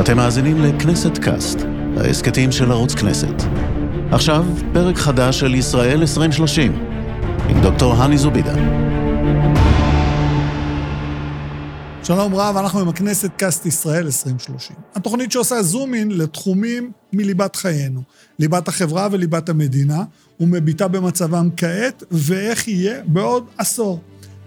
אתם מאזינים לכנסת קאסט, ההסכתים של ערוץ כנסת. עכשיו, פרק חדש של ישראל 2030, עם דוקטור הני זובידה. שלום רב, אנחנו עם הכנסת קאסט ישראל 2030. התוכנית שעושה zoom in לתחומים מליבת חיינו, ליבת החברה וליבת המדינה, ומביטה במצבם כעת, ואיך יהיה בעוד עשור.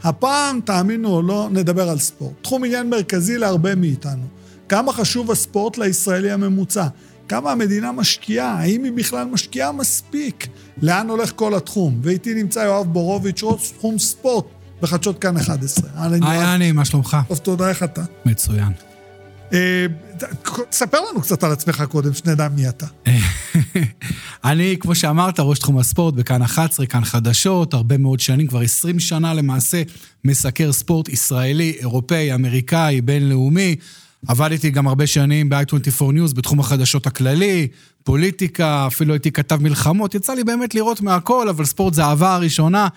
הפעם, תאמינו או לא, נדבר על ספורט. תחום עניין מרכזי להרבה מאיתנו. כמה חשוב הספורט לישראלי הממוצע? כמה המדינה משקיעה? האם היא בכלל משקיעה מספיק? לאן הולך כל התחום? ואיתי נמצא יואב בורוביץ', ראש תחום ספורט בחדשות כאן 11. היי, אני, מה שלומך? טוב, תודה, איך אתה? מצוין. אה, תספר לנו קצת על עצמך קודם, שנדע מי אתה. אני, כמו שאמרת, ראש תחום הספורט בכאן 11, כאן חדשות, הרבה מאוד שנים, כבר 20 שנה למעשה, מסקר ספורט ישראלי, אירופאי, אמריקאי, בינלאומי. עבדתי גם הרבה שנים ב-i24 News בתחום החדשות הכללי, פוליטיקה, אפילו הייתי כתב מלחמות, יצא לי באמת לראות מהכל, אבל ספורט זה האהבה הראשונה,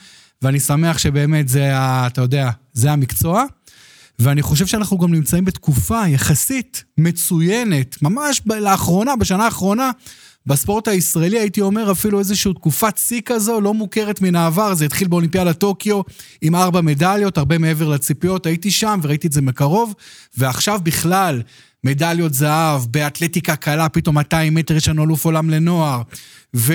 ואני שמח שבאמת זה, ה, אתה יודע, זה המקצוע. ואני חושב שאנחנו גם נמצאים בתקופה יחסית מצוינת, ממש לאחרונה, בשנה האחרונה, בספורט הישראלי, הייתי אומר אפילו איזושהי תקופת שיא כזו, לא מוכרת מן העבר, זה התחיל באולימפיאדת טוקיו עם ארבע מדליות, הרבה מעבר לציפיות, הייתי שם וראיתי את זה מקרוב, ועכשיו בכלל, מדליות זהב, באתלטיקה קלה, פתאום 200 מטר יש לנו אלוף עולם לנוער, ו...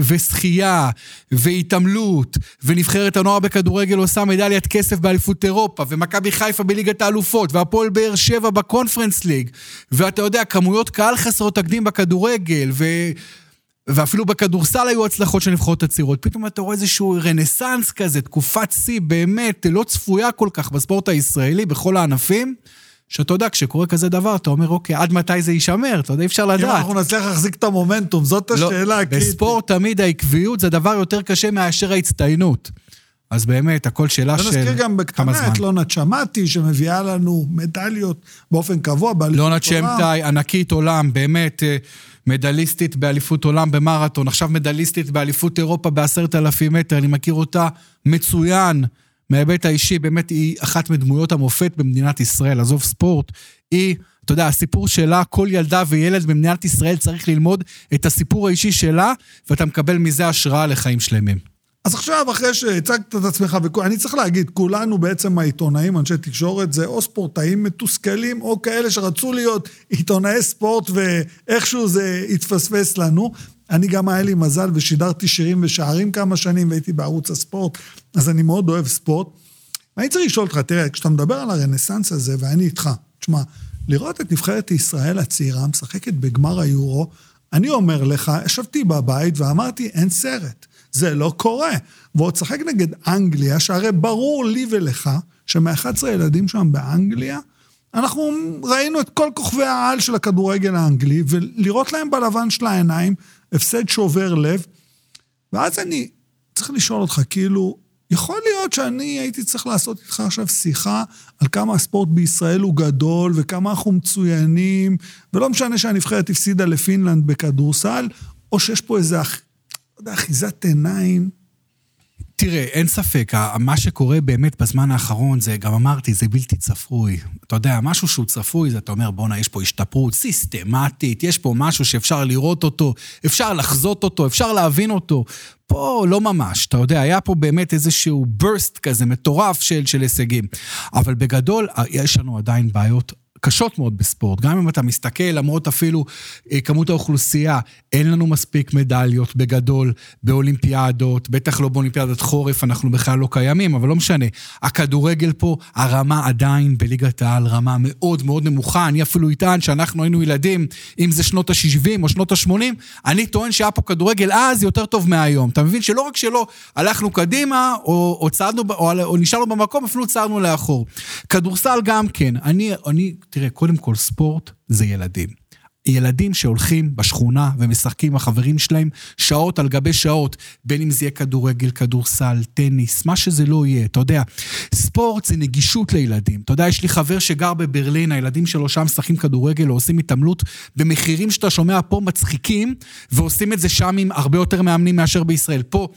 ושחייה, והתעמלות, ונבחרת הנוער בכדורגל עושה מדליית כסף באליפות אירופה, ומכבי חיפה בליגת האלופות, והפועל באר שבע בקונפרנס ליג, ואתה יודע, כמויות קהל חסרות תקדים בכדורגל, ו... ואפילו בכדורסל היו הצלחות של נבחרות הצעירות. פתאום אתה רואה איזשהו רנסאנס כזה, תקופת שיא באמת לא צפויה כל כך בספורט הישראלי, בכל הענפים. שאתה יודע, כשקורה כזה דבר, אתה אומר, אוקיי, עד מתי זה יישמר? אתה יודע, אי אפשר לדעת. אם אנחנו נצליח להחזיק את המומנטום, זאת לא, השאלה הקריטית. בספורט תמיד העקביות זה דבר יותר קשה מאשר ההצטיינות. אז באמת, הכל שאלה של... ונזכיר גם בקטנה את לונה צ'מאטי, שמביאה לנו מדליות באופן קבוע באליפות עולם. לונה צ'מטאי, ענקית עולם, באמת אה, מדליסטית באליפות עולם במרתון, עכשיו מדליסטית באליפות אירופה בעשרת אלפים מטר, אני מכיר אותה מצוין. מההיבט האישי, באמת היא אחת מדמויות המופת במדינת ישראל, עזוב ספורט, היא, אתה יודע, הסיפור שלה, כל ילדה וילד במדינת ישראל צריך ללמוד את הסיפור האישי שלה, ואתה מקבל מזה השראה לחיים שלמים. אז עכשיו, אחרי שהצגת את עצמך, אני צריך להגיד, כולנו בעצם העיתונאים, אנשי תקשורת, זה או ספורטאים מתוסכלים, או כאלה שרצו להיות עיתונאי ספורט, ואיכשהו זה התפספס לנו. אני גם היה לי מזל ושידרתי שירים ושערים כמה שנים, והייתי בערוץ הספורט, אז אני מאוד אוהב ספורט. ואני צריך לשאול אותך, תראה, כשאתה מדבר על הרנסאנס הזה, ואני איתך, תשמע, לראות את נבחרת ישראל הצעירה משחקת בגמר היורו, אני אומר לך, ישבתי בבית ואמרתי, אין סרט. זה לא קורה. ועוד שחק נגד אנגליה, שהרי ברור לי ולך, שמ-11 ילדים שם באנגליה, אנחנו ראינו את כל כוכבי העל של הכדורגל האנגלי, ולראות להם בלבן של העיניים, הפסד שובר לב. ואז אני צריך לשאול אותך, כאילו, יכול להיות שאני הייתי צריך לעשות איתך עכשיו שיחה על כמה הספורט בישראל הוא גדול וכמה אנחנו מצוינים, ולא משנה שהנבחרת הפסידה לפינלנד בכדורסל, או שיש פה איזה, לא יודע, אחיזת עיניים. תראה, אין ספק, מה שקורה באמת בזמן האחרון, זה, גם אמרתי, זה בלתי צפוי. אתה יודע, משהו שהוא צפוי, זה אתה אומר, בואנה, יש פה השתפרות סיסטמטית, יש פה משהו שאפשר לראות אותו, אפשר לחזות אותו, אפשר להבין אותו. פה לא ממש, אתה יודע, היה פה באמת איזשהו burst כזה מטורף של, של הישגים. אבל בגדול, יש לנו עדיין בעיות קשות מאוד בספורט. גם אם אתה מסתכל, למרות אפילו אה, כמות האוכלוסייה, אין לנו מספיק מדליות בגדול באולימפיאדות, בטח לא באולימפיאדת חורף, אנחנו בכלל לא קיימים, אבל לא משנה. הכדורגל פה, הרמה עדיין בליגת העל רמה מאוד מאוד נמוכה. אני אפילו אטען שאנחנו היינו ילדים, אם זה שנות ה-70 או שנות ה-80, אני טוען שהיה פה כדורגל אז יותר טוב מהיום. אתה מבין שלא רק שלא הלכנו קדימה, או, או צעדנו, או, או נשארנו במקום, אפילו צעדנו לאחור. כדורסל גם כן. אני, אני תראה, קודם כל ספורט זה ילדים. ילדים שהולכים בשכונה ומשחקים עם החברים שלהם שעות על גבי שעות, בין אם זה יהיה כדורגל, כדורסל, טניס, מה שזה לא יהיה, אתה יודע. ספורט זה נגישות לילדים. אתה יודע, יש לי חבר שגר בברלין, הילדים שלו שם משחקים כדורגל או עושים התעמלות במחירים שאתה שומע פה מצחיקים, ועושים את זה שם עם הרבה יותר מאמנים מאשר בישראל. פה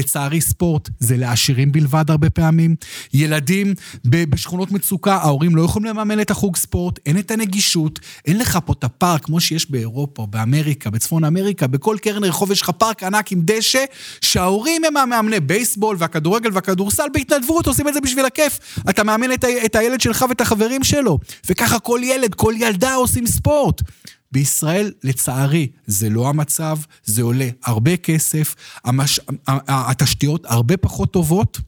לצערי ספורט זה לעשירים בלבד הרבה פעמים. ילדים בשכונות מצוקה, ההורים לא יכולים לממן את החוג ספורט, אין את הנגישות, אין לך פה את הפארק כמו שיש באירופה, באמריקה, בצפון אמריקה, בכל קרן רחוב יש לך פארק ענק עם דשא, שההורים הם המאמני בייסבול והכדורגל והכדורסל בהתנדבות, עושים את זה בשביל הכיף. אתה מאמן את, ה- את הילד שלך ואת החברים שלו, וככה כל ילד, כל ילדה עושים ספורט. בישראל, לצערי, זה לא המצב, זה עולה הרבה כסף, המש... התשתיות הרבה פחות טובות.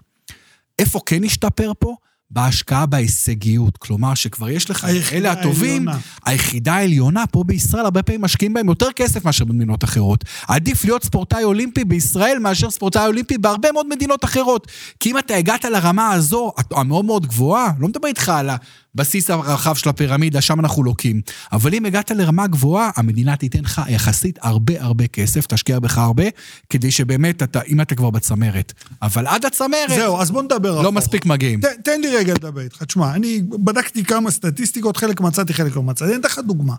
איפה כן השתפר פה? בהשקעה בהישגיות. כלומר, שכבר יש לך אלה הטובים, העליונה. היחידה העליונה, פה בישראל הרבה פעמים משקיעים בהם יותר כסף מאשר במדינות אחרות. עדיף להיות ספורטאי אולימפי בישראל מאשר ספורטאי אולימפי בהרבה מאוד מדינות אחרות. כי אם אתה הגעת לרמה הזו, המאוד מאוד גבוהה, לא מדבר איתך על הבסיס הרחב של הפירמידה, שם אנחנו לוקים. אבל אם הגעת לרמה גבוהה, המדינה תיתן לך יחסית הרבה הרבה כסף, תשקיע בך הרבה, כדי שבאמת, אתה, אם אתה כבר בצמרת. אבל עד הצמרת... זהו, אז בוא נדבר. לא אחורה. מספיק מגיעים. ת, תן לי רגע לדבר איתך. תשמע, אני בדקתי כמה סטטיסטיקות, חלק מצאתי, חלק לא מצאתי. אני אתן לך דוגמה.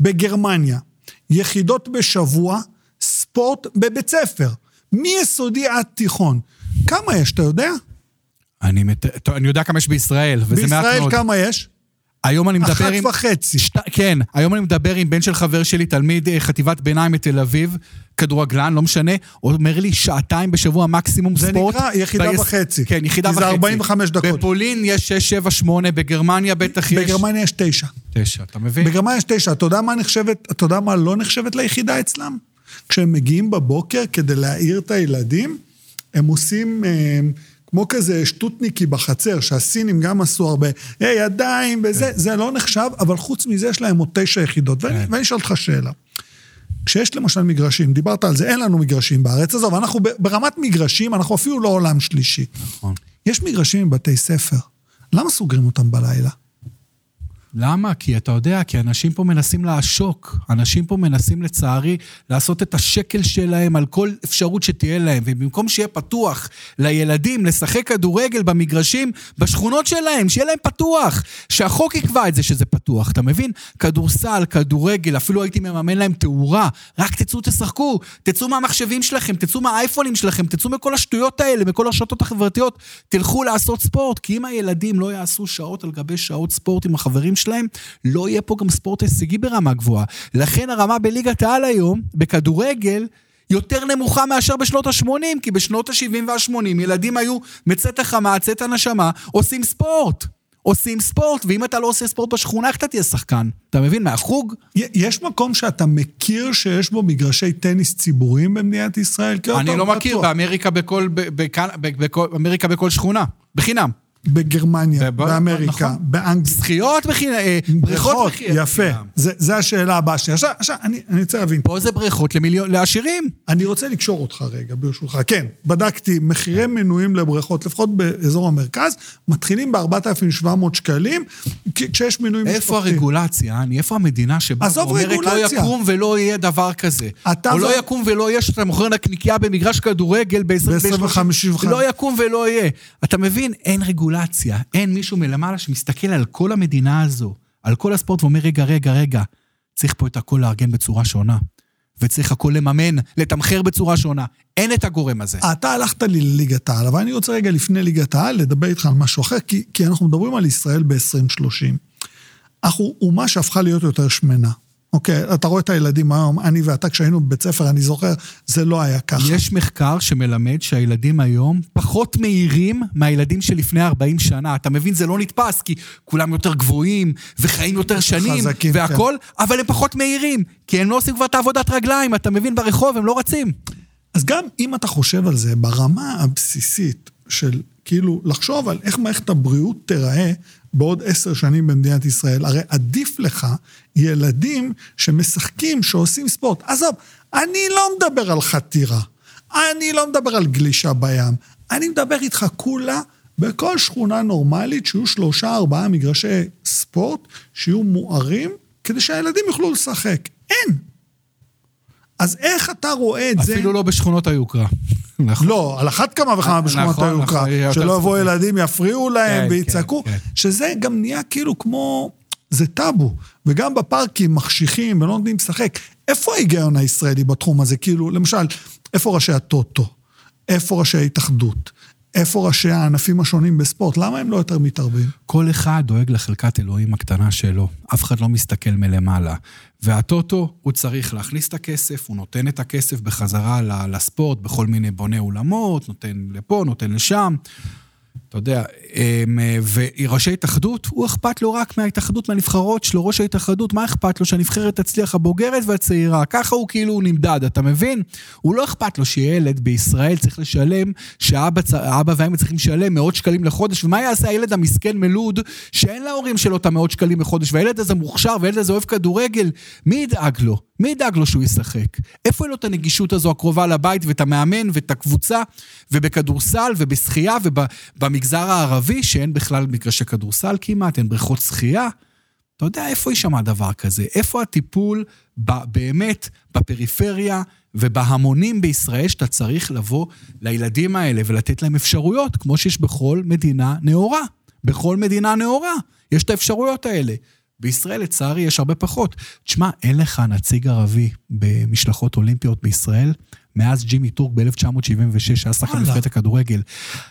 בגרמניה, יחידות בשבוע, ספורט בבית ספר, מיסודי עד תיכון. כמה יש, אתה יודע? אני, מת... טוב, אני יודע כמה יש בישראל, וזה מעט מאוד. בישראל כמה יש? היום אני מדבר אחת עם... אחת וחצי. שת... כן, היום אני מדבר עם בן של חבר שלי, תלמיד אה, חטיבת ביניים בתל אביב, כדורגלן, לא משנה, הוא אומר לי שעתיים בשבוע מקסימום זה ספורט. זה נקרא יחידה ביס... וחצי. כן, יחידה וחצי. זה 45 דקות. בפולין יש 6, 7, 8, בגרמניה בטח יש... בגרמניה יש 9. 9, אתה מבין? בגרמניה יש 9. אתה יודע מה נחשבת, אתה יודע מה לא נחשבת ליחידה אצלם? כשהם מגיעים בבוקר כדי להעיר את הילדים, הם עושים... הם, אה, כמו כזה שטוטניקי בחצר, שהסינים גם עשו הרבה, היי, ידיים וזה, כן. זה לא נחשב, אבל חוץ מזה יש להם עוד תשע יחידות. כן. ואני אשאל אותך שאלה. כשיש למשל מגרשים, דיברת על זה, אין לנו מגרשים בארץ הזו, ואנחנו ברמת מגרשים, אנחנו אפילו לא עולם שלישי. נכון. יש מגרשים בבתי ספר, למה סוגרים אותם בלילה? למה? כי אתה יודע, כי אנשים פה מנסים לעשוק. אנשים פה מנסים, לצערי, לעשות את השקל שלהם על כל אפשרות שתהיה להם. ובמקום שיהיה פתוח לילדים לשחק כדורגל במגרשים, בשכונות שלהם, שיהיה להם פתוח. שהחוק יקבע את זה שזה פתוח, אתה מבין? כדורסל, כדורגל, אפילו הייתי מממן להם תאורה. רק תצאו, תשחקו. תצאו מהמחשבים שלכם, תצאו מהאייפונים שלכם, תצאו מכל השטויות האלה, מכל הרשתות החברתיות. תלכו לעשות ספורט. כי אם הילדים לא יעשו שעות על גבי שעות ספורט עם החברים שלהם, לא יהיה פה גם ספורט הישגי ברמה גבוהה. לכן הרמה בליגת העל היום, בכדורגל, יותר נמוכה מאשר בשנות ה-80, כי בשנות ה-70 וה-80 ילדים היו מצאת החמה, צאת הנשמה, עושים ספורט. עושים ספורט, ואם אתה לא עושה ספורט בשכונה, איך אתה תהיה שחקן? אתה מבין? מהחוג? יש מקום שאתה מכיר שיש בו מגרשי טניס ציבוריים במדינת ישראל? אני לא מכיר, באמריקה בכל, באמריקה בכל שכונה, בחינם. בגרמניה, באמריקה, נכון. באנגליה. זכיות בחינם, אה, בריכות בחינם. יפה, זה השאלה הבאה שלי. עכשיו, עכשיו, אני רוצה להבין. פה זה בריכות לעשירים. אני רוצה לקשור אותך רגע, ברשותך. כן, בדקתי, מחירי מנויים לבריכות, לפחות באזור המרכז, מתחילים ב-4,700 שקלים, כשיש מנויים משפחתיים. איפה הרגולציה, אני, איפה המדינה שבאה ואומרת לא יקום ולא יהיה דבר כזה. או לא יקום ולא יהיה שאתה מוכר נקניקייה במגרש כדורגל ב-25, לא יקום ולא יהיה. אתה מבין? אין רגולציה. רגולציה, אין מישהו מלמעלה שמסתכל על כל המדינה הזו, על כל הספורט ואומר, רגע, רגע, רגע, צריך פה את הכל לארגן בצורה שונה. וצריך הכל לממן, לתמחר בצורה שונה. אין את הגורם הזה. אתה הלכת לי לליגת העל, אבל אני רוצה רגע לפני ליגת העל לדבר איתך על משהו אחר, כי, כי אנחנו מדברים על ישראל ב-2030. אנחנו אומה שהפכה להיות יותר שמנה. אוקיי, אתה רואה את הילדים היום, אני ואתה כשהיינו בבית ספר, אני זוכר, זה לא היה ככה. יש מחקר שמלמד שהילדים היום פחות מהירים מהילדים שלפני 40 שנה. אתה מבין, זה לא נתפס, כי כולם יותר גבוהים, וחיים יותר שנים, חזקים, והכול, כן. אבל הם פחות מהירים, כי הם לא עושים כבר את העבודת רגליים, אתה מבין, ברחוב הם לא רצים. אז גם אם אתה חושב על זה, ברמה הבסיסית של כאילו לחשוב על איך מערכת הבריאות תיראה בעוד עשר שנים במדינת ישראל. הרי עדיף לך ילדים שמשחקים, שעושים ספורט. עזוב, אני לא מדבר על חתירה, אני לא מדבר על גלישה בים, אני מדבר איתך כולה בכל שכונה נורמלית שיהיו שלושה, ארבעה מגרשי ספורט שיהיו מוארים, כדי שהילדים יוכלו לשחק. אין. אז איך אתה רואה את זה... אפילו לא בשכונות היוקרה. נכון. לא, על אחת כמה וכמה בשכונות נכון, היוקרה. נכון, שלא יבואו ילדים, יפריעו להם כן, ויצעקו. כן, כן. שזה גם נהיה כאילו כמו... זה טאבו. וגם בפארקים מחשיכים ולא נותנים לשחק. איפה ההיגיון הישראלי בתחום הזה? כאילו, למשל, איפה ראשי הטוטו? איפה ראשי ההתאחדות? איפה ראשי הענפים השונים בספורט? למה הם לא יותר מתערבים? כל אחד דואג לחלקת אלוהים הקטנה שלו. אף אחד לא מסתכל מלמעלה. והטוטו, הוא צריך להכניס את הכסף, הוא נותן את הכסף בחזרה לספורט, בכל מיני בוני אולמות, נותן לפה, נותן לשם. אתה יודע, אמ, וראשי התאחדות, הוא אכפת לו רק מההתאחדות, מהנבחרות שלו, ראש ההתאחדות, מה אכפת לו? שהנבחרת תצליח הבוגרת והצעירה. ככה הוא כאילו נמדד, אתה מבין? הוא לא אכפת לו שילד בישראל צריך לשלם, שאבא והאמא צריכים לשלם מאות שקלים לחודש, ומה יעשה הילד המסכן מלוד, שאין להורים שלו את המאות שקלים לחודש, והילד הזה מוכשר, והילד הזה אוהב כדורגל, מי ידאג לו? מי ידאג לו שהוא ישחק? איפה אין לו את הנגישות הזו הקרובה לבית ואת המאמן ואת הקבוצה ובכדורסל ובשחייה ובמגזר הערבי שאין בכלל מגרשי כדורסל כמעט, אין בריכות שחייה? אתה יודע איפה יישמע דבר כזה? איפה הטיפול באמת בפריפריה ובהמונים בישראל שאתה צריך לבוא לילדים האלה ולתת להם אפשרויות, כמו שיש בכל מדינה נאורה. בכל מדינה נאורה יש את האפשרויות האלה. בישראל, לצערי, יש הרבה פחות. תשמע, אין לך נציג ערבי במשלחות אולימפיות בישראל מאז ג'ימי טורק ב-1976, שהיה שחקן נבחרת הכדורגל.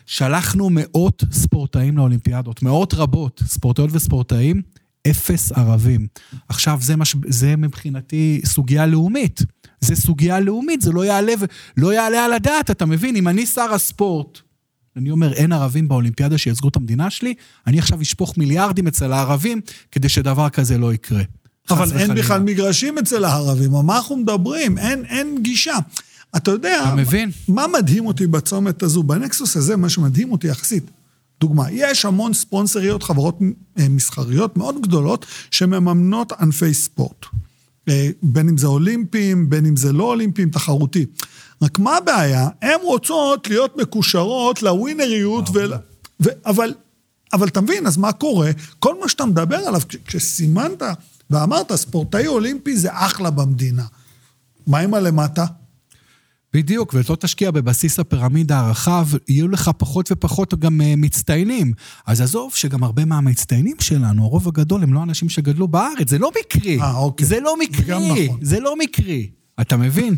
שלחנו מאות ספורטאים לאולימפיאדות, מאות רבות, ספורטאיות וספורטאים, אפס ערבים. עכשיו, זה, מש... זה מבחינתי סוגיה לאומית. זה סוגיה לאומית, זה לא יעלה, לא יעלה על הדעת, אתה מבין? אם אני שר הספורט, אני אומר, אין ערבים באולימפיאדה שייצגו את המדינה שלי, אני עכשיו אשפוך מיליארדים אצל הערבים כדי שדבר כזה לא יקרה. אבל אין בכלל מגרשים אצל הערבים, על מה אנחנו מדברים? אין, אין גישה. אתה יודע, אתה מבין? מה מדהים אותי בצומת הזו? בנקסוס הזה, מה שמדהים אותי יחסית, דוגמה, יש המון ספונסריות, חברות אה, מסחריות מאוד גדולות, שמממנות ענפי ספורט. אה, בין אם זה אולימפיים, בין אם זה לא אולימפיים, תחרותי. רק מה הבעיה? הן רוצות להיות מקושרות לווינריות, ו... ו... אבל, אבל אתה מבין, אז מה קורה? כל מה שאתה מדבר עליו, כשסימנת ואמרת, ספורטאי אולימפי זה אחלה במדינה. מה עם הלמטה? בדיוק, ולא תשקיע בבסיס הפירמידה הרחב, יהיו לך פחות ופחות גם uh, מצטיינים. אז עזוב שגם הרבה מהמצטיינים שלנו, הרוב הגדול, הם לא אנשים שגדלו בארץ, זה לא מקרי. אה, אוקיי. זה לא מקרי, נכון. זה לא מקרי. אתה מבין?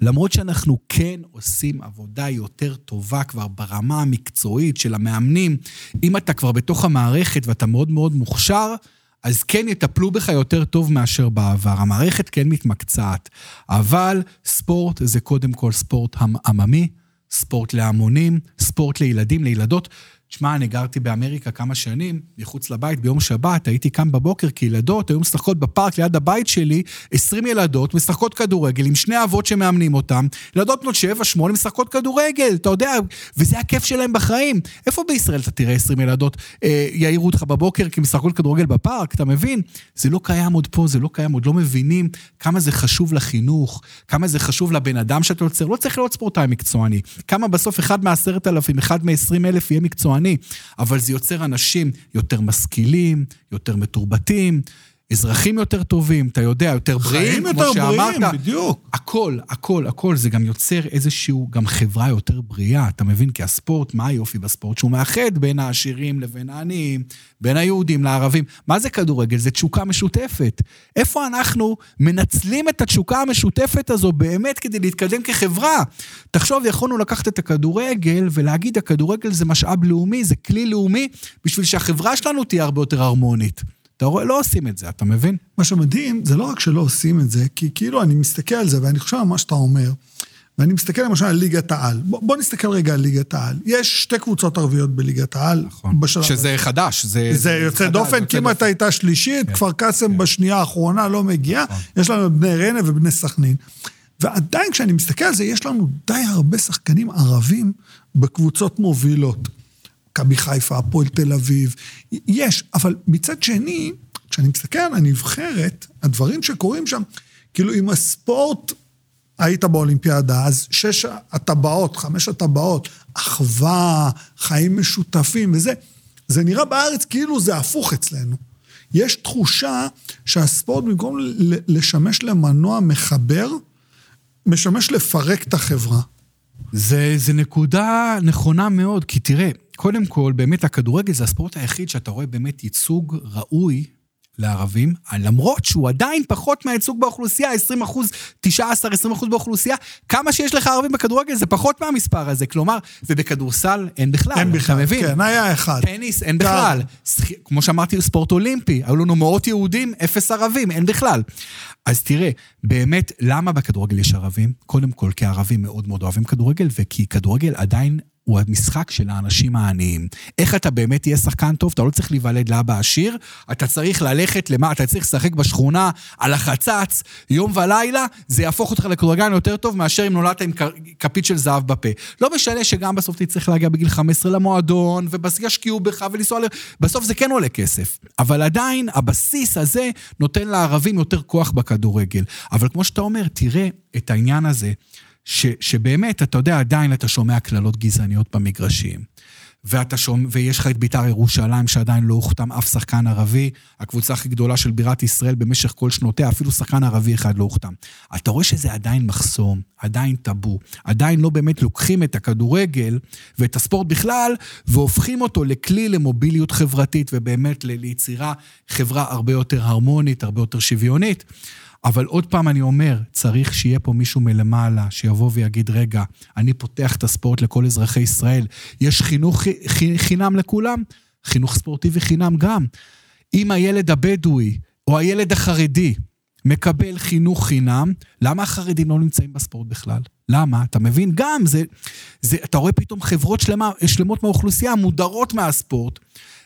למרות שאנחנו כן עושים עבודה יותר טובה כבר ברמה המקצועית של המאמנים, אם אתה כבר בתוך המערכת ואתה מאוד מאוד מוכשר, אז כן יטפלו בך יותר טוב מאשר בעבר. המערכת כן מתמקצעת, אבל ספורט זה קודם כל ספורט עממי, ספורט להמונים, ספורט לילדים, לילדות. תשמע, אני גרתי באמריקה כמה שנים, מחוץ לבית, ביום שבת, הייתי קם בבוקר, כי ילדות היו משחקות בפארק ליד הבית שלי, 20 ילדות משחקות כדורגל עם שני אבות שמאמנים אותם, ילדות בנות 7-8 משחקות כדורגל, אתה יודע, וזה הכיף שלהם בחיים. איפה בישראל אתה תראה 20 ילדות אה, יעירו אותך בבוקר כי משחקות כדורגל בפארק, אתה מבין? זה לא קיים עוד פה, זה לא קיים, עוד לא מבינים כמה זה חשוב לחינוך, כמה זה חשוב לבן אדם שאתה יוצר, לא צריך להיות ספורטאי מקצועני. כמה בסוף אחד מעשרת אלפים, אחד מעשרים אלף יהיה מקצועני. מקצועני, אבל זה יוצר אנשים יותר משכילים, יותר מתורבתים, אזרחים יותר טובים, אתה יודע, יותר בריאים, כמו שאמרת. חיים יותר בריאים, בדיוק. הכל, הכל, הכל, זה גם יוצר איזשהו, גם חברה יותר בריאה, אתה מבין? כי הספורט, מה היופי בספורט? שהוא מאחד בין העשירים לבין העניים, בין היהודים לערבים. מה זה כדורגל? זה תשוקה משותפת. איפה אנחנו מנצלים את התשוקה המשותפת הזו באמת כדי להתקדם כחברה? תחשוב, יכולנו לקחת את הכדורגל ולהגיד, הכדורגל זה משאב לאומי, זה כלי לאומי, בשביל שהחברה שלנו תהיה הרבה יותר הרמונית. אתה רואה, לא עושים את זה, אתה מבין? מה שמדהים, זה לא רק שלא עושים את זה, כי כאילו אני מסתכל על זה ואני חושב על מה שאתה אומר, ואני מסתכל למשל על ליגת העל. בוא, בוא נסתכל רגע על ליגת העל. יש שתי קבוצות ערביות בליגת העל. נכון. שזה הזה. חדש. זה, זה, זה יוצא חדש, דופן, כמעט הייתה שלישית, כן. כפר קאסם כן. בשנייה האחרונה לא מגיעה, נכון. יש לנו בני ריינה ובני סכנין. ועדיין כשאני מסתכל על זה, יש לנו די הרבה שחקנים ערבים בקבוצות מובילות. מכבי חיפה, הפועל תל אביב, יש, אבל מצד שני, כשאני מסתכל על הנבחרת, הדברים שקורים שם, כאילו עם הספורט, היית באולימפיאדה, אז שש הטבעות, חמש הטבעות, אחווה, חיים משותפים וזה, זה נראה בארץ כאילו זה הפוך אצלנו. יש תחושה שהספורט, במקום לשמש למנוע מחבר, משמש לפרק את החברה. זה, זה נקודה נכונה מאוד, כי תראה, קודם כל, באמת הכדורגל זה הספורט היחיד שאתה רואה באמת ייצוג ראוי לערבים, למרות שהוא עדיין פחות מהייצוג באוכלוסייה, 20 אחוז, 19, 20 אחוז באוכלוסייה, כמה שיש לך ערבים בכדורגל זה פחות מהמספר הזה, כלומר, ובכדורסל אין בכלל, אין בכלל, אתה מבין? כן, היה אחד. טניס אין בכלל. שח- כמו שאמרתי, ספורט אולימפי, היו לנו מאות יהודים, אפס ערבים, אין בכלל. אז תראה, באמת, למה בכדורגל יש ערבים? קודם כל, כי הערבים מאוד מאוד אוהבים כדורגל, וכי כדורגל עדיין הוא המשחק של האנשים העניים. איך אתה באמת תהיה שחקן טוב? אתה לא צריך להיוולד לאבא עשיר, אתה צריך ללכת למה, אתה צריך לשחק בשכונה, על החצץ, יום ולילה, זה יהפוך אותך לכדורגלן יותר טוב מאשר אם נולדת עם כפית של זהב בפה. לא משנה שגם בסוף תצטרך להגיע בגיל 15 למועדון, ובסוף ישקיעו בך ולנסוע ל... בסוף זה כן עולה כסף. אבל עדיין, הבסיס הזה נותן לערבים יותר כוח בכדורגל. אבל כמו שאתה אומר, תראה את העניין הזה. ש, שבאמת, אתה יודע, עדיין אתה שומע קללות גזעניות במגרשים. ואתה שומע, ויש לך את בית"ר ירושלים שעדיין לא הוכתם אף שחקן ערבי, הקבוצה הכי גדולה של בירת ישראל במשך כל שנותיה, אפילו שחקן ערבי אחד לא הוכתם. אתה רואה שזה עדיין מחסום, עדיין טאבו, עדיין לא באמת לוקחים את הכדורגל ואת הספורט בכלל, והופכים אותו לכלי למוביליות חברתית, ובאמת ליצירה חברה הרבה יותר הרמונית, הרבה יותר שוויונית. אבל עוד פעם אני אומר, צריך שיהיה פה מישהו מלמעלה שיבוא ויגיד, רגע, אני פותח את הספורט לכל אזרחי ישראל. יש חינוך חי- חי- חינם לכולם, חינוך ספורטיבי חינם גם. אם הילד הבדואי או הילד החרדי מקבל חינוך חינם, למה החרדים לא נמצאים בספורט בכלל? למה? אתה מבין? גם, זה, זה, אתה רואה פתאום חברות שלמה, שלמות מהאוכלוסייה מודרות מהספורט,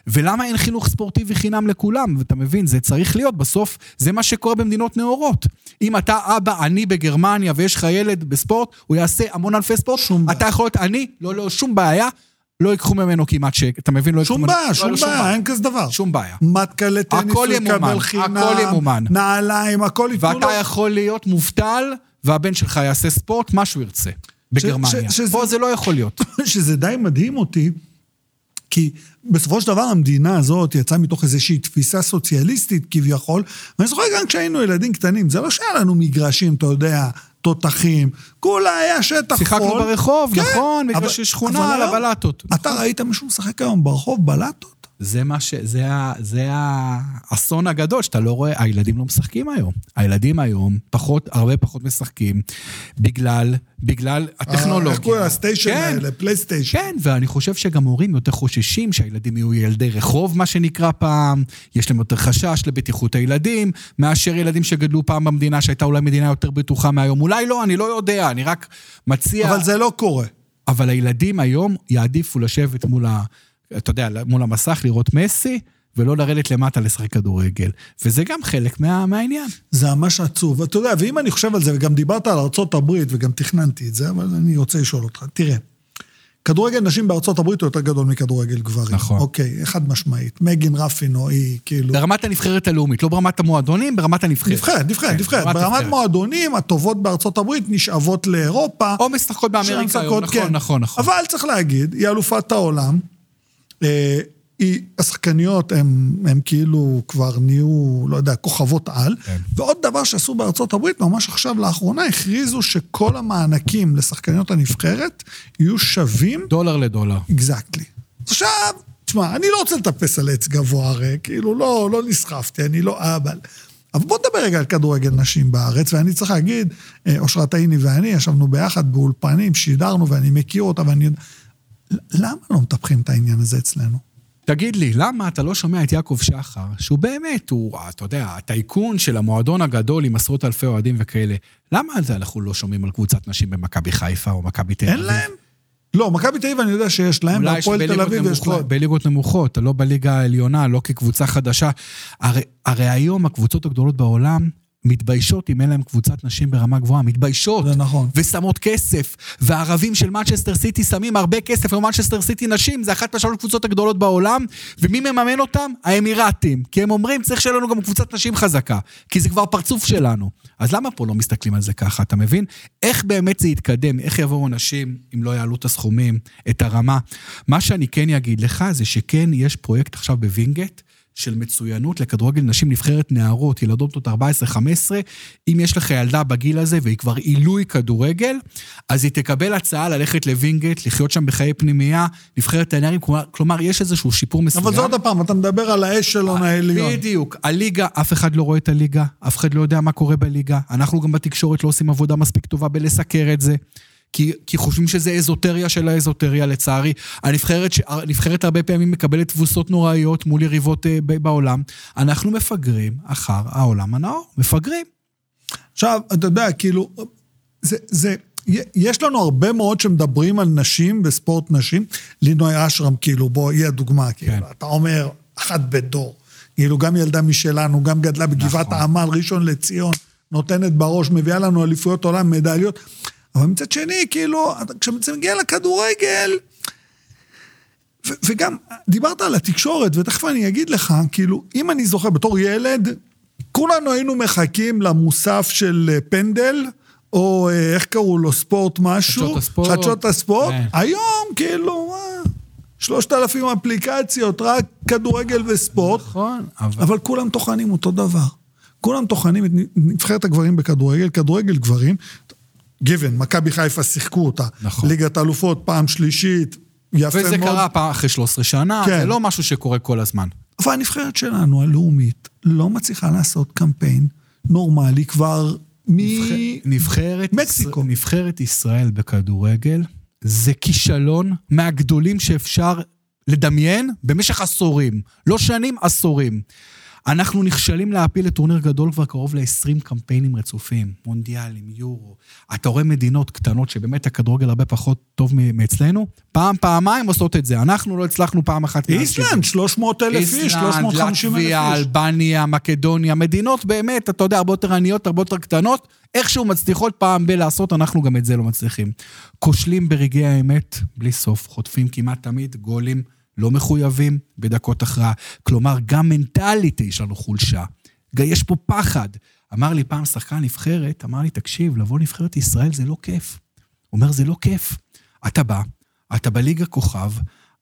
ולמה אין חינוך ספורטיבי חינם לכולם? ואתה מבין, זה צריך להיות, בסוף זה מה שקורה במדינות נאורות. אם אתה אבא עני בגרמניה ויש לך ילד בספורט, הוא יעשה המון ענפי ספורט, שום בעיה. אתה יכול להיות עני, לא, לא, שום בעיה, לא ייקחו ממנו כמעט שקל, אתה מבין? לא ייקחו שום ממנו- בעיה, לא, שום לא, בעיה, אין כזה דבר. שום בעיה. מטקה לטניס הוא יקבל חינם, הכל ימומן. נעליים, הכל ייתנו לו. ואתה יכול להיות מובטל, והבן שלך יעשה ספורט, מה שהוא ירצה, בגרמניה. פה זה לא יכול להיות. שזה די מדהים אותי, כי בסופו של דבר המדינה הזאת יצאה מתוך איזושהי תפיסה סוציאליסטית כביכול, ואני זוכר גם כשהיינו ילדים קטנים, זה לא שהיה לנו מגרשים, אתה יודע, תותחים, כולה היה שטח חול. שיחקנו ברחוב, כן, נכון, מגרשי שכונה על הבלטות. אתה ראית מישהו משחק היום ברחוב בלטות? זה מה ש... זה, ה, זה האסון הגדול, שאתה לא רואה, הילדים לא משחקים היום. הילדים היום פחות, הרבה פחות משחקים, בגלל, בגלל הטכנולוגיה. איך קוראים לסטיישן כן. האלה, פלייסטיישן. כן, ואני חושב שגם הורים יותר חוששים שהילדים יהיו ילדי רחוב, מה שנקרא פעם, יש להם יותר חשש לבטיחות הילדים, מאשר ילדים שגדלו פעם במדינה שהייתה אולי מדינה יותר בטוחה מהיום. אולי לא, אני לא יודע, אני רק מציע... אבל זה לא קורה. אבל הילדים היום יעדיפו לשבת מול ה... אתה יודע, מול המסך, לראות מסי, ולא לרדת למטה לשחק כדורגל. וזה גם חלק מה, מהעניין. זה ממש עצוב. אתה יודע, ואם אני חושב על זה, וגם דיברת על הברית, וגם תכננתי את זה, אבל אני רוצה לשאול אותך. תראה, כדורגל נשים בארצות הברית הוא יותר גדול מכדורגל גברים. נכון. אוקיי, חד משמעית. מגין רפינו היא כאילו... ברמת הנבחרת הלאומית, לא ברמת המועדונים, ברמת הנבחרת. נבחרת, נבחרת, כן, נבחרת. ברמת ברמת. מועדונים, הטובות בארצות הברית נשאבות לאירופה. או משחקות באמריקה היום, נכון, כן. נכון, נכון. אבל צריך להגיד, היא אלופת העולם. אה, השחקניות הן כאילו כבר נהיו, לא יודע, כוכבות על. כן. ועוד דבר שעשו בארצות הברית, ממש עכשיו לאחרונה, הכריזו שכל המענקים לשחקניות הנבחרת יהיו שווים דולר לדולר. אקזקטלי. עכשיו, תשמע, אני לא רוצה לטפס על עץ גבוה הרי, כאילו, לא, לא נסחפתי, אני לא אהבל. אבל בוא נדבר רגע על כדורגל נשים בארץ, ואני צריך להגיד, אה, אושרת עיני ואני ישבנו ביחד באולפנים, שידרנו, ואני מכיר אותה, ואני... למה לא מטפחים את העניין הזה אצלנו? תגיד לי, למה אתה לא שומע את יעקב שחר, שהוא באמת, הוא, אתה יודע, הטייקון של המועדון הגדול עם עשרות אלפי אוהדים וכאלה, למה על זה אנחנו לא שומעים על קבוצת נשים במכבי חיפה או מכבי תל אביב? אין להם? לא, מכבי תל אביב אני יודע שיש להם, והפועל תל אביב יש להם. בליגות נמוכות, לא בליגה העליונה, לא כקבוצה חדשה. הרי, הרי היום הקבוצות הגדולות בעולם מתביישות אם אין להם קבוצת נשים ברמה גבוהה, מתביישות. זה נכון. ושמות כסף. והערבים של מנצ'סטר סיטי שמים הרבה כסף למנצ'סטר סיטי נשים, זה אחת מהשלוש הקבוצות הגדולות בעולם, ומי מממן אותם? האמירתים. כי הם אומרים, צריך שיהיה לנו גם קבוצת נשים חזקה, כי זה כבר פרצוף שלנו. אז למה פה לא מסתכלים על זה ככה, אתה מבין? איך באמת זה יתקדם? איך יבואו אנשים אם לא יעלו את הסכומים, את הרמה? מה שאני כן אגיד לך זה שכן יש פרויקט עכשיו בווינגייט, של מצוינות לכדורגל נשים נבחרת נערות, ילדות עוד 14-15, אם יש לך ילדה בגיל הזה והיא כבר עילוי כדורגל, אז היא תקבל הצעה ללכת לווינגייט, לחיות שם בחיי פנימייה, נבחרת הנערים, כלומר, כלומר, יש איזשהו שיפור מסוים. אבל זה עוד פעם, אתה מדבר על האשלון העליון. בדיוק. הליגה, אף אחד לא רואה את הליגה, אף אחד לא יודע מה קורה בליגה. אנחנו גם בתקשורת לא עושים עבודה מספיק טובה בלסקר את זה. כי, כי חושבים שזה אזוטריה של האזוטריה, לצערי. הנבחרת, הנבחרת הרבה פעמים מקבלת תבוסות נוראיות מול יריבות אה, בעולם. אנחנו מפגרים אחר העולם הנאור, מפגרים. עכשיו, אתה יודע, כאילו, זה, זה, יש לנו הרבה מאוד שמדברים על נשים בספורט נשים. לינוי אשרם, כאילו, בוא, היא הדוגמה, כאילו, כן. אתה אומר, אחת בדור. כאילו, גם ילדה משלנו, גם גדלה בגבעת נכון. העמל, ראשון לציון, נותנת בראש, מביאה לנו אליפויות עולם, מדליות. אבל מצד שני, כאילו, כשזה מגיע לכדורגל, ו- וגם, דיברת על התקשורת, ותכף אני אגיד לך, כאילו, אם אני זוכר, בתור ילד, כולנו היינו מחכים למוסף של אה, פנדל, או אה, איך קראו לו, ספורט משהו. חדשות הספורט. חדשות הספורט. כן. היום, כאילו, אה, שלושת אלפים אפליקציות, רק כדורגל וספורט. נכון, אבל... אבל כולם טוחנים אותו דבר. כולם טוחנים את נבחרת הגברים בכדורגל, כדורגל גברים. גיוון, מכבי חיפה שיחקו אותה. נכון. ליגת אלופות פעם שלישית, יפה וזה מאוד. וזה קרה פעם אחרי 13 שנה, כן. זה לא משהו שקורה כל הזמן. אבל הנבחרת שלנו, הלאומית, לא מצליחה לעשות קמפיין נורמלי כבר מ... נבחרת, מקסיקו. נבחרת ישראל בכדורגל זה כישלון מהגדולים שאפשר לדמיין במשך עשורים. לא שנים, עשורים. אנחנו נכשלים להעפיל לטורניר גדול כבר קרוב ל-20 קמפיינים רצופים, מונדיאלים, יורו. אתה רואה מדינות קטנות שבאמת הכדורגל הרבה פחות טוב מאצלנו, פעם, פעמיים עושות את זה. אנחנו לא הצלחנו פעם אחת. איסלנד, 300 אלף איש, 350 אלף איש. איסלנד, לטביה, אלבניה, מקדוניה, מדינות באמת, אתה יודע, הרבה יותר עניות, הרבה יותר קטנות, איכשהו מצליחות פעם בלעשות, אנחנו גם את זה לא מצליחים. כושלים ברגעי האמת, בלי סוף, חוטפים כמעט תמיד גולים. לא מחויבים בדקות הכרעה. כלומר, גם מנטלית יש לנו חולשה. יש פה פחד. אמר לי פעם שחקן נבחרת, אמר לי, תקשיב, לבוא נבחרת ישראל זה לא כיף. הוא אומר, זה לא כיף. אתה בא, אתה בליגה כוכב,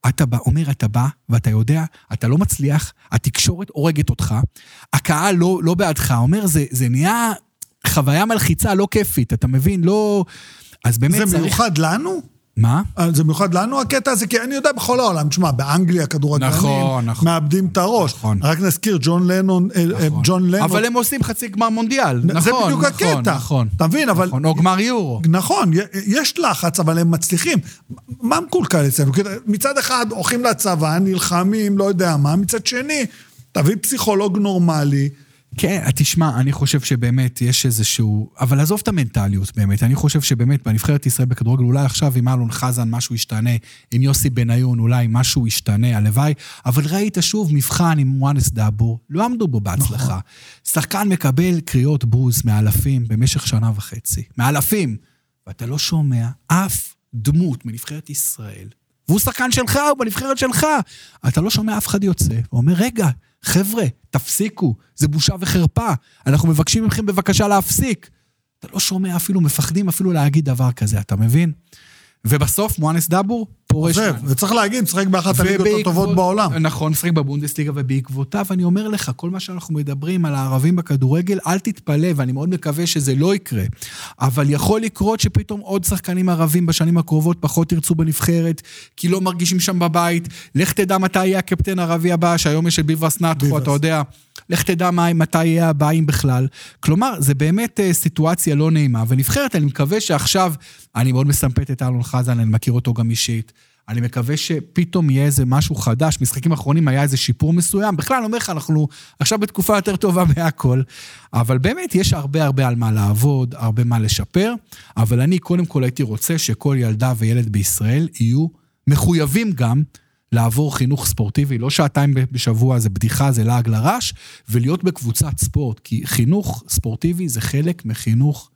אתה בא, אומר, אתה בא, ואתה יודע, אתה לא מצליח, התקשורת הורגת אותך, הקהל לא, לא בעדך, אומר, זה, זה נהיה חוויה מלחיצה, לא כיפית, אתה מבין? לא... אז באמת זה צריך... זה מיוחד לנו? מה? זה מיוחד לנו הקטע הזה, כי אני יודע בכל העולם, תשמע, באנגליה כדורגלנים נכון, נכון, מאבדים את הראש. נכון. רק נזכיר, ג'ון לנון, אה, אה, נכון. ג'ון לנון... אבל הם עושים חצי גמר מונדיאל, נכון, זה בדיוק נכון, הקטע. נכון. אתה מבין, אבל... נכון, או גמר יורו. נכון, יש לחץ, אבל הם מצליחים. מה מקולקל אצלנו? מצד אחד, הולכים לצבא, נלחמים, לא יודע מה, מצד שני, תביא פסיכולוג נורמלי. כן, תשמע, אני חושב שבאמת יש איזשהו... אבל עזוב את המנטליות באמת, אני חושב שבאמת בנבחרת ישראל בכדורגל, אולי עכשיו עם אלון חזן משהו ישתנה, עם יוסי בניון אולי משהו ישתנה, הלוואי, אבל ראית שוב מבחן עם מואנס דאבור, לא עמדו בו בהצלחה. נכון. שחקן מקבל קריאות בוז מאלפים במשך שנה וחצי. מאלפים! ואתה לא שומע אף דמות מנבחרת ישראל, והוא שחקן שלך, הוא בנבחרת שלך. אתה לא שומע אף אחד יוצא, ואומר, רגע, חבר'ה, תפסיקו, זה בושה וחרפה. אנחנו מבקשים מכם בבקשה להפסיק. אתה לא שומע אפילו, מפחדים אפילו להגיד דבר כזה, אתה מבין? ובסוף מואנס דאבור פורש. עוזב, וצריך להגיד, משחק באחת הליגות הטובות בעולם. נכון, משחק בבונדסליגה, ובעקבותיו, אני אומר לך, כל מה שאנחנו מדברים על הערבים בכדורגל, אל תתפלא, ואני מאוד מקווה שזה לא יקרה. אבל יכול לקרות שפתאום עוד שחקנים ערבים בשנים הקרובות פחות ירצו בנבחרת, כי לא מרגישים שם בבית. לך תדע מתי יהיה הקפטן הערבי הבא, שהיום יש את ביבס נטחו, אתה יודע. לך תדע מה, מתי יהיה הבאים בכלל. כלומר, זה באמת uh, סיטואציה לא נעימה. ונבחרת, אני מקווה שעכשיו, אני מאוד מסמפת את אלון חזן, אני מכיר אותו גם אישית. אני מקווה שפתאום יהיה איזה משהו חדש. משחקים אחרונים היה איזה שיפור מסוים. בכלל, אני אומר לך, אנחנו עכשיו בתקופה יותר טובה מהכל. אבל באמת, יש הרבה הרבה על מה לעבוד, הרבה מה לשפר. אבל אני קודם כל הייתי רוצה שכל ילדה וילד בישראל יהיו מחויבים גם לעבור חינוך ספורטיבי, לא שעתיים בשבוע, זה בדיחה, זה לעג לרש, ולהיות בקבוצת ספורט, כי חינוך ספורטיבי זה חלק מחינוך,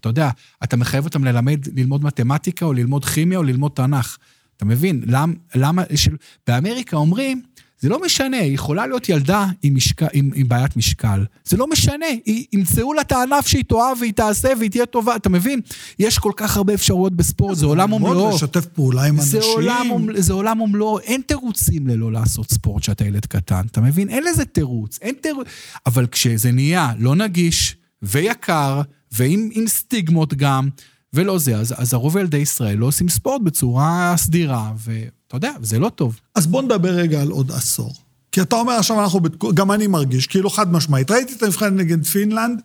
אתה יודע, אתה מחייב אותם ללמד, ללמוד מתמטיקה, או ללמוד כימיה, או ללמוד תנ"ך. אתה מבין? למ, למה, של, באמריקה אומרים, זה לא משנה, היא יכולה להיות ילדה עם, משק... עם, עם בעיית משקל. זה לא משנה, היא, ימצאו לה את הענף שהיא תאהב והיא תעשה והיא תהיה טובה, אתה מבין? יש כל כך הרבה אפשרויות בספורט, זה עולם ומלואו. לשתף פעולה עם זה אנשים. עולם, זה עולם ומלואו, אין תירוצים ללא לעשות ספורט כשאתה ילד קטן, אתה מבין? אין לזה תירוץ, אין תירוץ. אבל כשזה נהיה לא נגיש ויקר, ועם סטיגמות גם, ולא זה, אז, אז הרוב ילדי ישראל לא עושים ספורט בצורה סדירה, ואתה יודע, זה לא טוב. אז בוא נדבר רגע על עוד עשור. כי אתה אומר עכשיו אנחנו, גם אני מרגיש, כאילו חד משמעית. ראיתי את המבחן נגד פינלנד,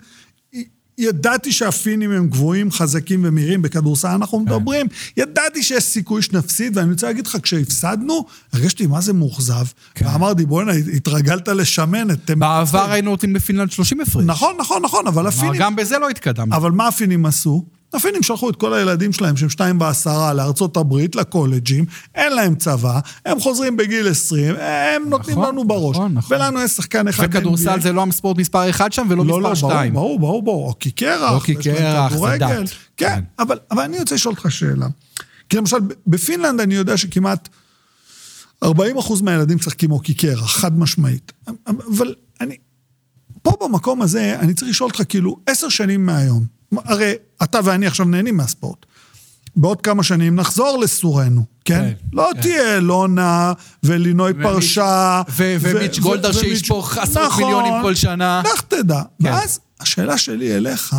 ידעתי שהפינים הם גבוהים, חזקים ומהירים, בכדורסל אנחנו כן. מדברים, ידעתי שיש סיכוי שנפסיד, ואני רוצה להגיד לך, כשהפסדנו, הרגשתי מה זה מאוכזב, כן. ואמרתי, בוא'נה, התרגלת לשמנת. בעבר היינו נותנים בפינלנד 30 הפרש. נכון, נכון, נכון, אבל הפינים... גם בזה לא התקדמנו. אבל מה הפינים עשו? הפינים שלחו את כל הילדים שלהם, שהם שתיים בעשרה, לארצות הברית, לקולג'ים, אין להם צבא, הם חוזרים בגיל 20, הם נותנים נכון, לנו בראש. נכון, נכון. ולנו יש שחקן אחד... וכדורסל זה לא הספורט מספר אחד שם ולא לא, מספר לא, שתיים. ברור, ברור, ברור, אוקי קרח. אוקי קרח, זה דת. כן, כן. אבל, אבל אני רוצה לשאול אותך שאלה. כי למשל, בפינלנד אני יודע שכמעט 40 אחוז מהילדים משחקים אוקי קרח, חד משמעית. אבל אני... פה במקום הזה, אני צריך לשאול אותך, כאילו, עשר שנים מהיום, הרי אתה ואני עכשיו נהנים מהספורט. בעוד כמה שנים נחזור לסורנו, כן? כן לא כן. תהיה לונה ולינוי פרשה. ומיץ' גולדהר שישפוך עשרות נכון, מיליונים כל שנה. לך תדע. כן. ואז השאלה שלי אליך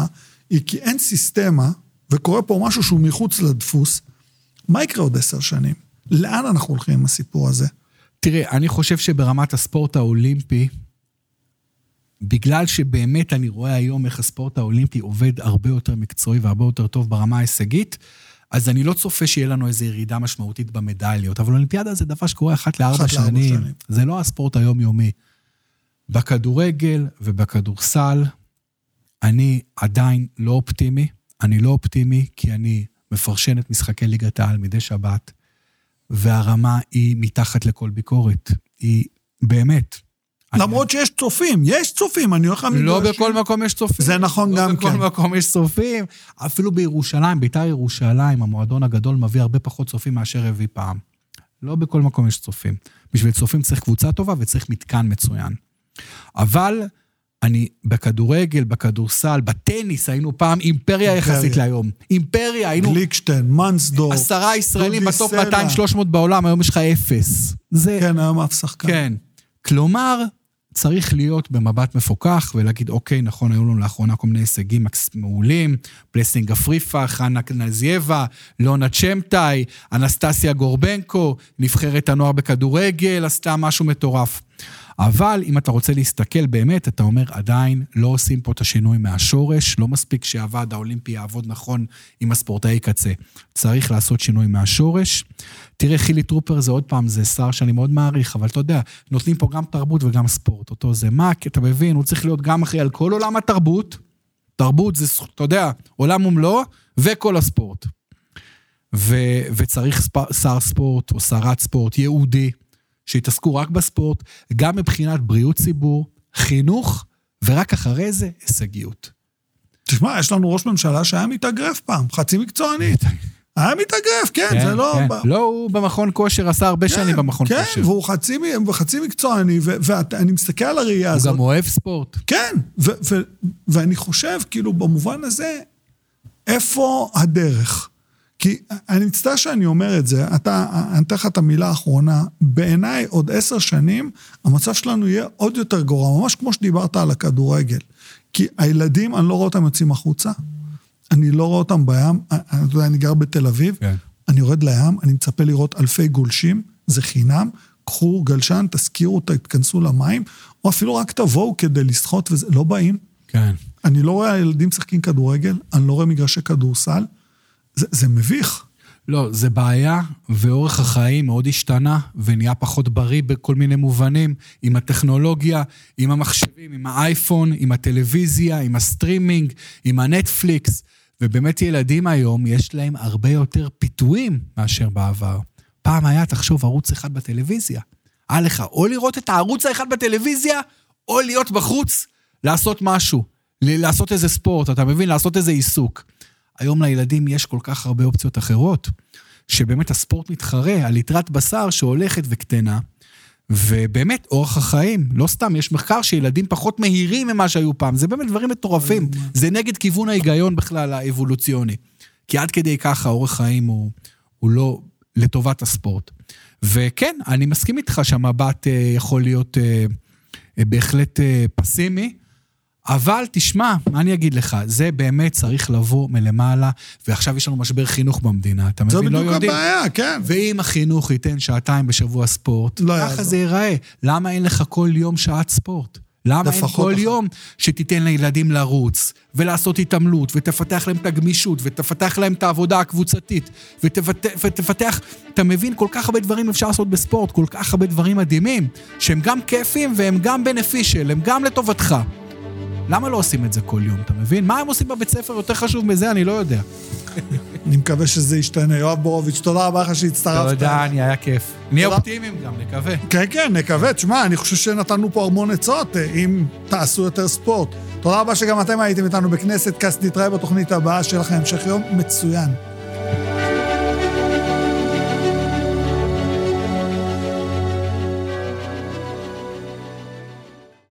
היא כי אין סיסטמה, וקורה פה משהו שהוא מחוץ לדפוס, מה יקרה עוד עשר שנים? לאן אנחנו הולכים עם הסיפור הזה? תראה, אני חושב שברמת הספורט האולימפי, בגלל שבאמת אני רואה היום איך הספורט האולימפי עובד הרבה יותר מקצועי והרבה יותר טוב ברמה ההישגית, אז אני לא צופה שיהיה לנו איזו ירידה משמעותית במדליות, אבל אולימפיאדה זה דבר שקורה אחת לארבע שנים. שנים. זה לא הספורט היומיומי. בכדורגל ובכדורסל, אני עדיין לא אופטימי. אני לא אופטימי כי אני מפרשן את משחקי ליגת העל מדי שבת, והרמה היא מתחת לכל ביקורת. היא באמת, למרות שיש צופים, יש צופים, אני הולך למגרשים. לא בכל מקום יש צופים. זה נכון גם כן. לא בכל מקום יש צופים. אפילו בירושלים, בית"ר ירושלים, המועדון הגדול מביא הרבה פחות צופים מאשר הביא פעם. לא בכל מקום יש צופים. בשביל צופים צריך קבוצה טובה וצריך מתקן מצוין. אבל אני בכדורגל, בכדורסל, בטניס, היינו פעם אימפריה יחסית להיום. אימפריה, היינו... גליקשטיין, מנסדור. עשרה ישראלים בטופ 200-300 בעולם, היום יש לך אפס. זה... כן, היום אף שחקן. כן. כלומר, צריך להיות במבט מפוקח ולהגיד, אוקיי, נכון, היו לנו לאחרונה כל מיני הישגים מעולים, פלסינג אפריפה, חנה נזייבה, לונה צ'מטאי, אנסטסיה גורבנקו, נבחרת הנוער בכדורגל, עשתה משהו מטורף. אבל אם אתה רוצה להסתכל באמת, אתה אומר, עדיין לא עושים פה את השינוי מהשורש, לא מספיק שהוועד האולימפי יעבוד נכון עם הספורטאי קצה. צריך לעשות שינוי מהשורש. תראה, חילי טרופר זה עוד פעם, זה שר שאני מאוד מעריך, אבל אתה יודע, נותנים פה גם תרבות וגם ספורט. אותו זה כי אתה מבין, הוא צריך להיות גם אחראי על כל עולם התרבות. תרבות זה, אתה יודע, עולם ומלואו, וכל הספורט. ו, וצריך ספ, שר ספורט או שרת ספורט ייעודי. שיתעסקו רק בספורט, גם מבחינת בריאות ציבור, חינוך, ורק אחרי זה הישגיות. תשמע, יש לנו ראש ממשלה שהיה מתאגרף פעם, חצי מקצועני. היה מתאגרף, כן, כן, זה לא... כן. ב... לא, הוא במכון כושר, עשה הרבה כן, שנים במכון כן, כושר. כן, והוא חצי, חצי מקצועני, ואני מסתכל על הראייה הזאת. הוא גם אוהב ספורט. כן, ואני חושב, כאילו, במובן הזה, איפה הדרך? כי אני מצטער שאני אומר את זה, אתה, אני אתן לך את המילה האחרונה, בעיניי עוד עשר שנים המצב שלנו יהיה עוד יותר גרוע, ממש כמו שדיברת על הכדורגל. כי הילדים, אני לא רואה אותם יוצאים החוצה, אני לא רואה אותם בים, אני, יודע, אני גר בתל אביב, כן. אני יורד לים, אני מצפה לראות אלפי גולשים, זה חינם, קחו גלשן, תזכירו, תתכנסו למים, או אפילו רק תבואו כדי לשחות וזה, לא באים. כן. אני לא רואה ילדים משחקים כדורגל, אני לא רואה מגרשי כדורסל. זה, זה מביך. לא, זה בעיה, ואורח החיים מאוד השתנה, ונהיה פחות בריא בכל מיני מובנים, עם הטכנולוגיה, עם המחשבים, עם האייפון, עם הטלוויזיה, עם הסטרימינג, עם הנטפליקס, ובאמת ילדים היום, יש להם הרבה יותר פיתויים מאשר בעבר. פעם היה, תחשוב, ערוץ אחד בטלוויזיה. היה לך או לראות את הערוץ האחד בטלוויזיה, או להיות בחוץ, לעשות משהו. לעשות איזה ספורט, אתה מבין? לעשות איזה עיסוק. היום לילדים יש כל כך הרבה אופציות אחרות, שבאמת הספורט מתחרה על ליטרת בשר שהולכת וקטנה, ובאמת, אורח החיים, לא סתם, יש מחקר שילדים פחות מהירים ממה שהיו פעם, זה באמת דברים מטורפים. זה נגד כיוון ההיגיון בכלל האבולוציוני. כי עד כדי ככה אורח חיים הוא, הוא לא לטובת הספורט. וכן, אני מסכים איתך שהמבט אה, יכול להיות אה, אה, בהחלט אה, פסימי, אבל תשמע, מה אני אגיד לך, זה באמת צריך לבוא מלמעלה, ועכשיו יש לנו משבר חינוך במדינה, אתה מבין? זו לא בדיוק יודעים. הבעיה, כן. ואם החינוך ייתן שעתיים בשבוע ספורט, לא ככה. זה ייראה. למה אין לך כל יום שעת ספורט? למה אין כל אחת. יום שתיתן לילדים לרוץ, ולעשות התעמלות, ותפתח להם את הגמישות, ותפתח להם את העבודה הקבוצתית, ותפתח, ותפתח, אתה מבין, כל כך הרבה דברים אפשר לעשות בספורט, כל כך הרבה דברים מדהימים, שהם גם כיפים והם גם בנפישל, הם גם לטובתך. למה לא עושים את זה כל יום, אתה מבין? מה הם עושים בבית ספר יותר חשוב מזה, אני לא יודע. אני מקווה שזה ישתנה. יואב בורוביץ', תודה רבה לך שהצטרפת. תודה, אני היה כיף. נהיה. אופטימיים גם, נקווה. כן, כן, נקווה. תשמע, אני חושב שנתנו פה המון עצות, אה, אם תעשו יותר ספורט. תודה רבה שגם אתם הייתם איתנו בכנסת קאסט. נתראה בתוכנית הבאה, שיהיה לכם המשך יום מצוין.